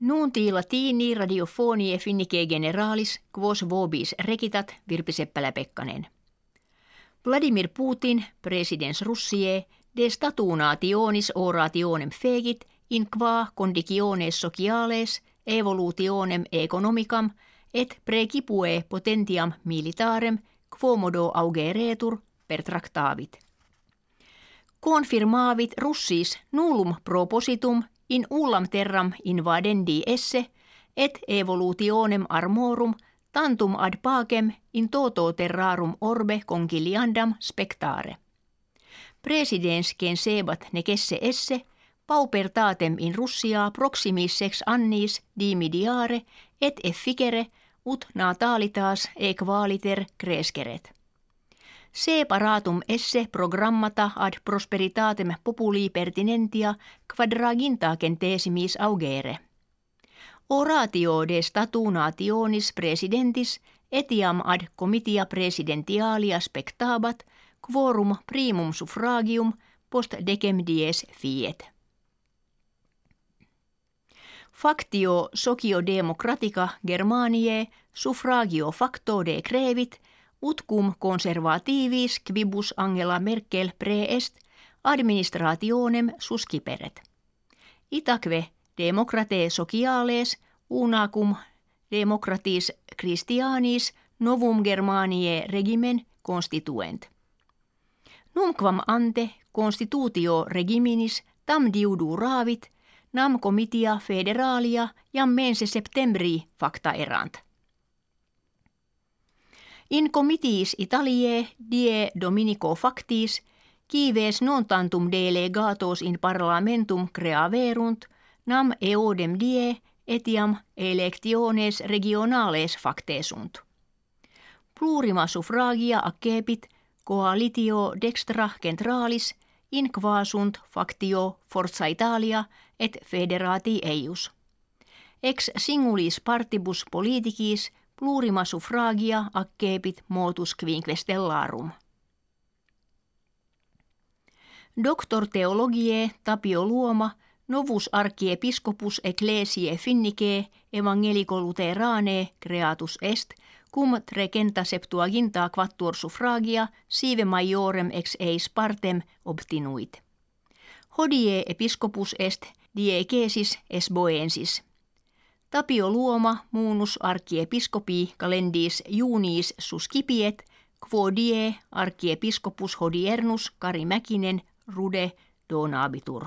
Nuunti latini radiofonie finnike generalis quos vobis rekitat Virpi Seppälä-Pekkanen. Vladimir Putin, presidens Russie, de statunationis orationem fegit in qua conditiones sociales evolutionem economicam et precipue potentiam militarem quomodo augeretur pertractavit. Confirmavit russis nullum propositum in ullam terram invadendi esse et evolutionem armorum tantum ad pacem in toto terrarum orbe conciliandam spectare. Presidens sebat necesse esse paupertatem in Russia proximis sex annis dimidiare et efficere ut natalitas equaliter cresceret. Separatum esse programmata ad prosperitatem populi pertinentia quadraginta centesimis augere. Oratio de statu nationis presidentis etiam ad comitia presidentialia spectabat quorum primum suffragium post decem dies fiet. Factio sociodemocratica Germaniae suffragio facto de crevit ut cum conservativis quibus Angela Merkel preest administrationem susciperet. Itaque democrate sociales unacum democratis Christianis novum Germaniae regimen constituent. Numquam ante constitutio regiminis tam diudu raavit, nam comitia federalia jam mense septembri facta erant. In comitiis Italiae die Dominico factis kives non tantum delegatos in parlamentum creaverunt nam eodem die etiam electiones regionales factesunt. Plurima suffragia accepit coalitio dextra centralis in quasunt factio Forza Italia et federati eius. Ex singulis partibus politicis plurima suffragia accepit motus quinquestellarum. Doctor theologie Tapio Luoma novus archiepiscopus ecclesiae finnike evangelico luterane creatus est cum trecenta septuaginta quattuor suffragia sive maiorem ex eis partem obtinuit. Hodie episcopus est diegesis esboensis. Tapio Luoma muunus archiepiscopi calendis junis suscipiet, quo die archiepiscopus hodiernus Kari Mäkinen rude donabitur.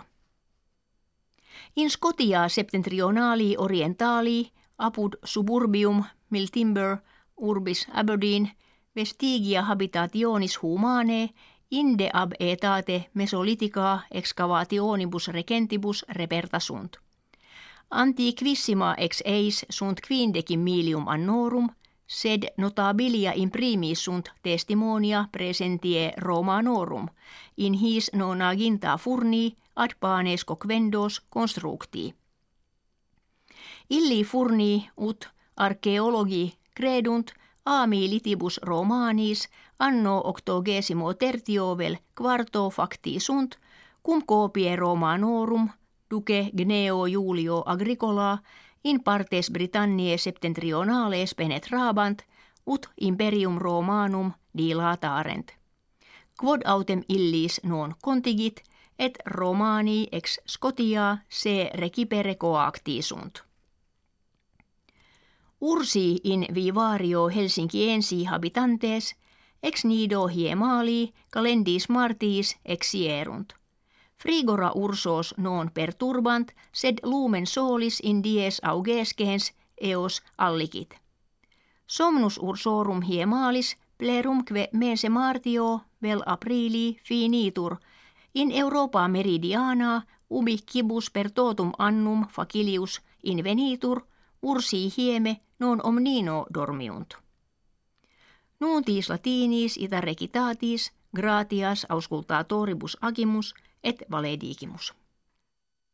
In Scotia septentrionali orientali apud suburbium Miltimber urbis Aberdeen vestigia habitationis humane inde ab etate mesolitica excavationibus recentibus repertasunt. Antiquissima ex eis sunt quindecim milium annorum, sed notabilia imprimis sunt testimonia presentie Romanorum, in his nonaginta furni ad panes coquendos constructi. Illi furni ut archeologi credunt ami litibus romanis anno octogesimo tertiovel quarto facti sunt, cum copie Romanorum duce Gneo Julio Agricola in partes Britanniae septentrionales penetrabant ut imperium Romanum dilatarent. Quod autem illis non contigit et Romani ex Scotia se recipere coacti sunt. Ursi in vivario Helsinkiensi habitantes, ex nido hiemali calendis martis exierunt. Frigora ursos non perturbant, sed lumen solis in dies augescens eos allikit. Somnus ursorum hiemalis plerumque mense martio vel aprili finitur, in Europa meridiana ubi kibus per totum annum facilius invenitur – ursi hieme non omnino dormiunt. Nuuntis latinis ita recitatis gratias auscultatoribus agimus et valedigimus.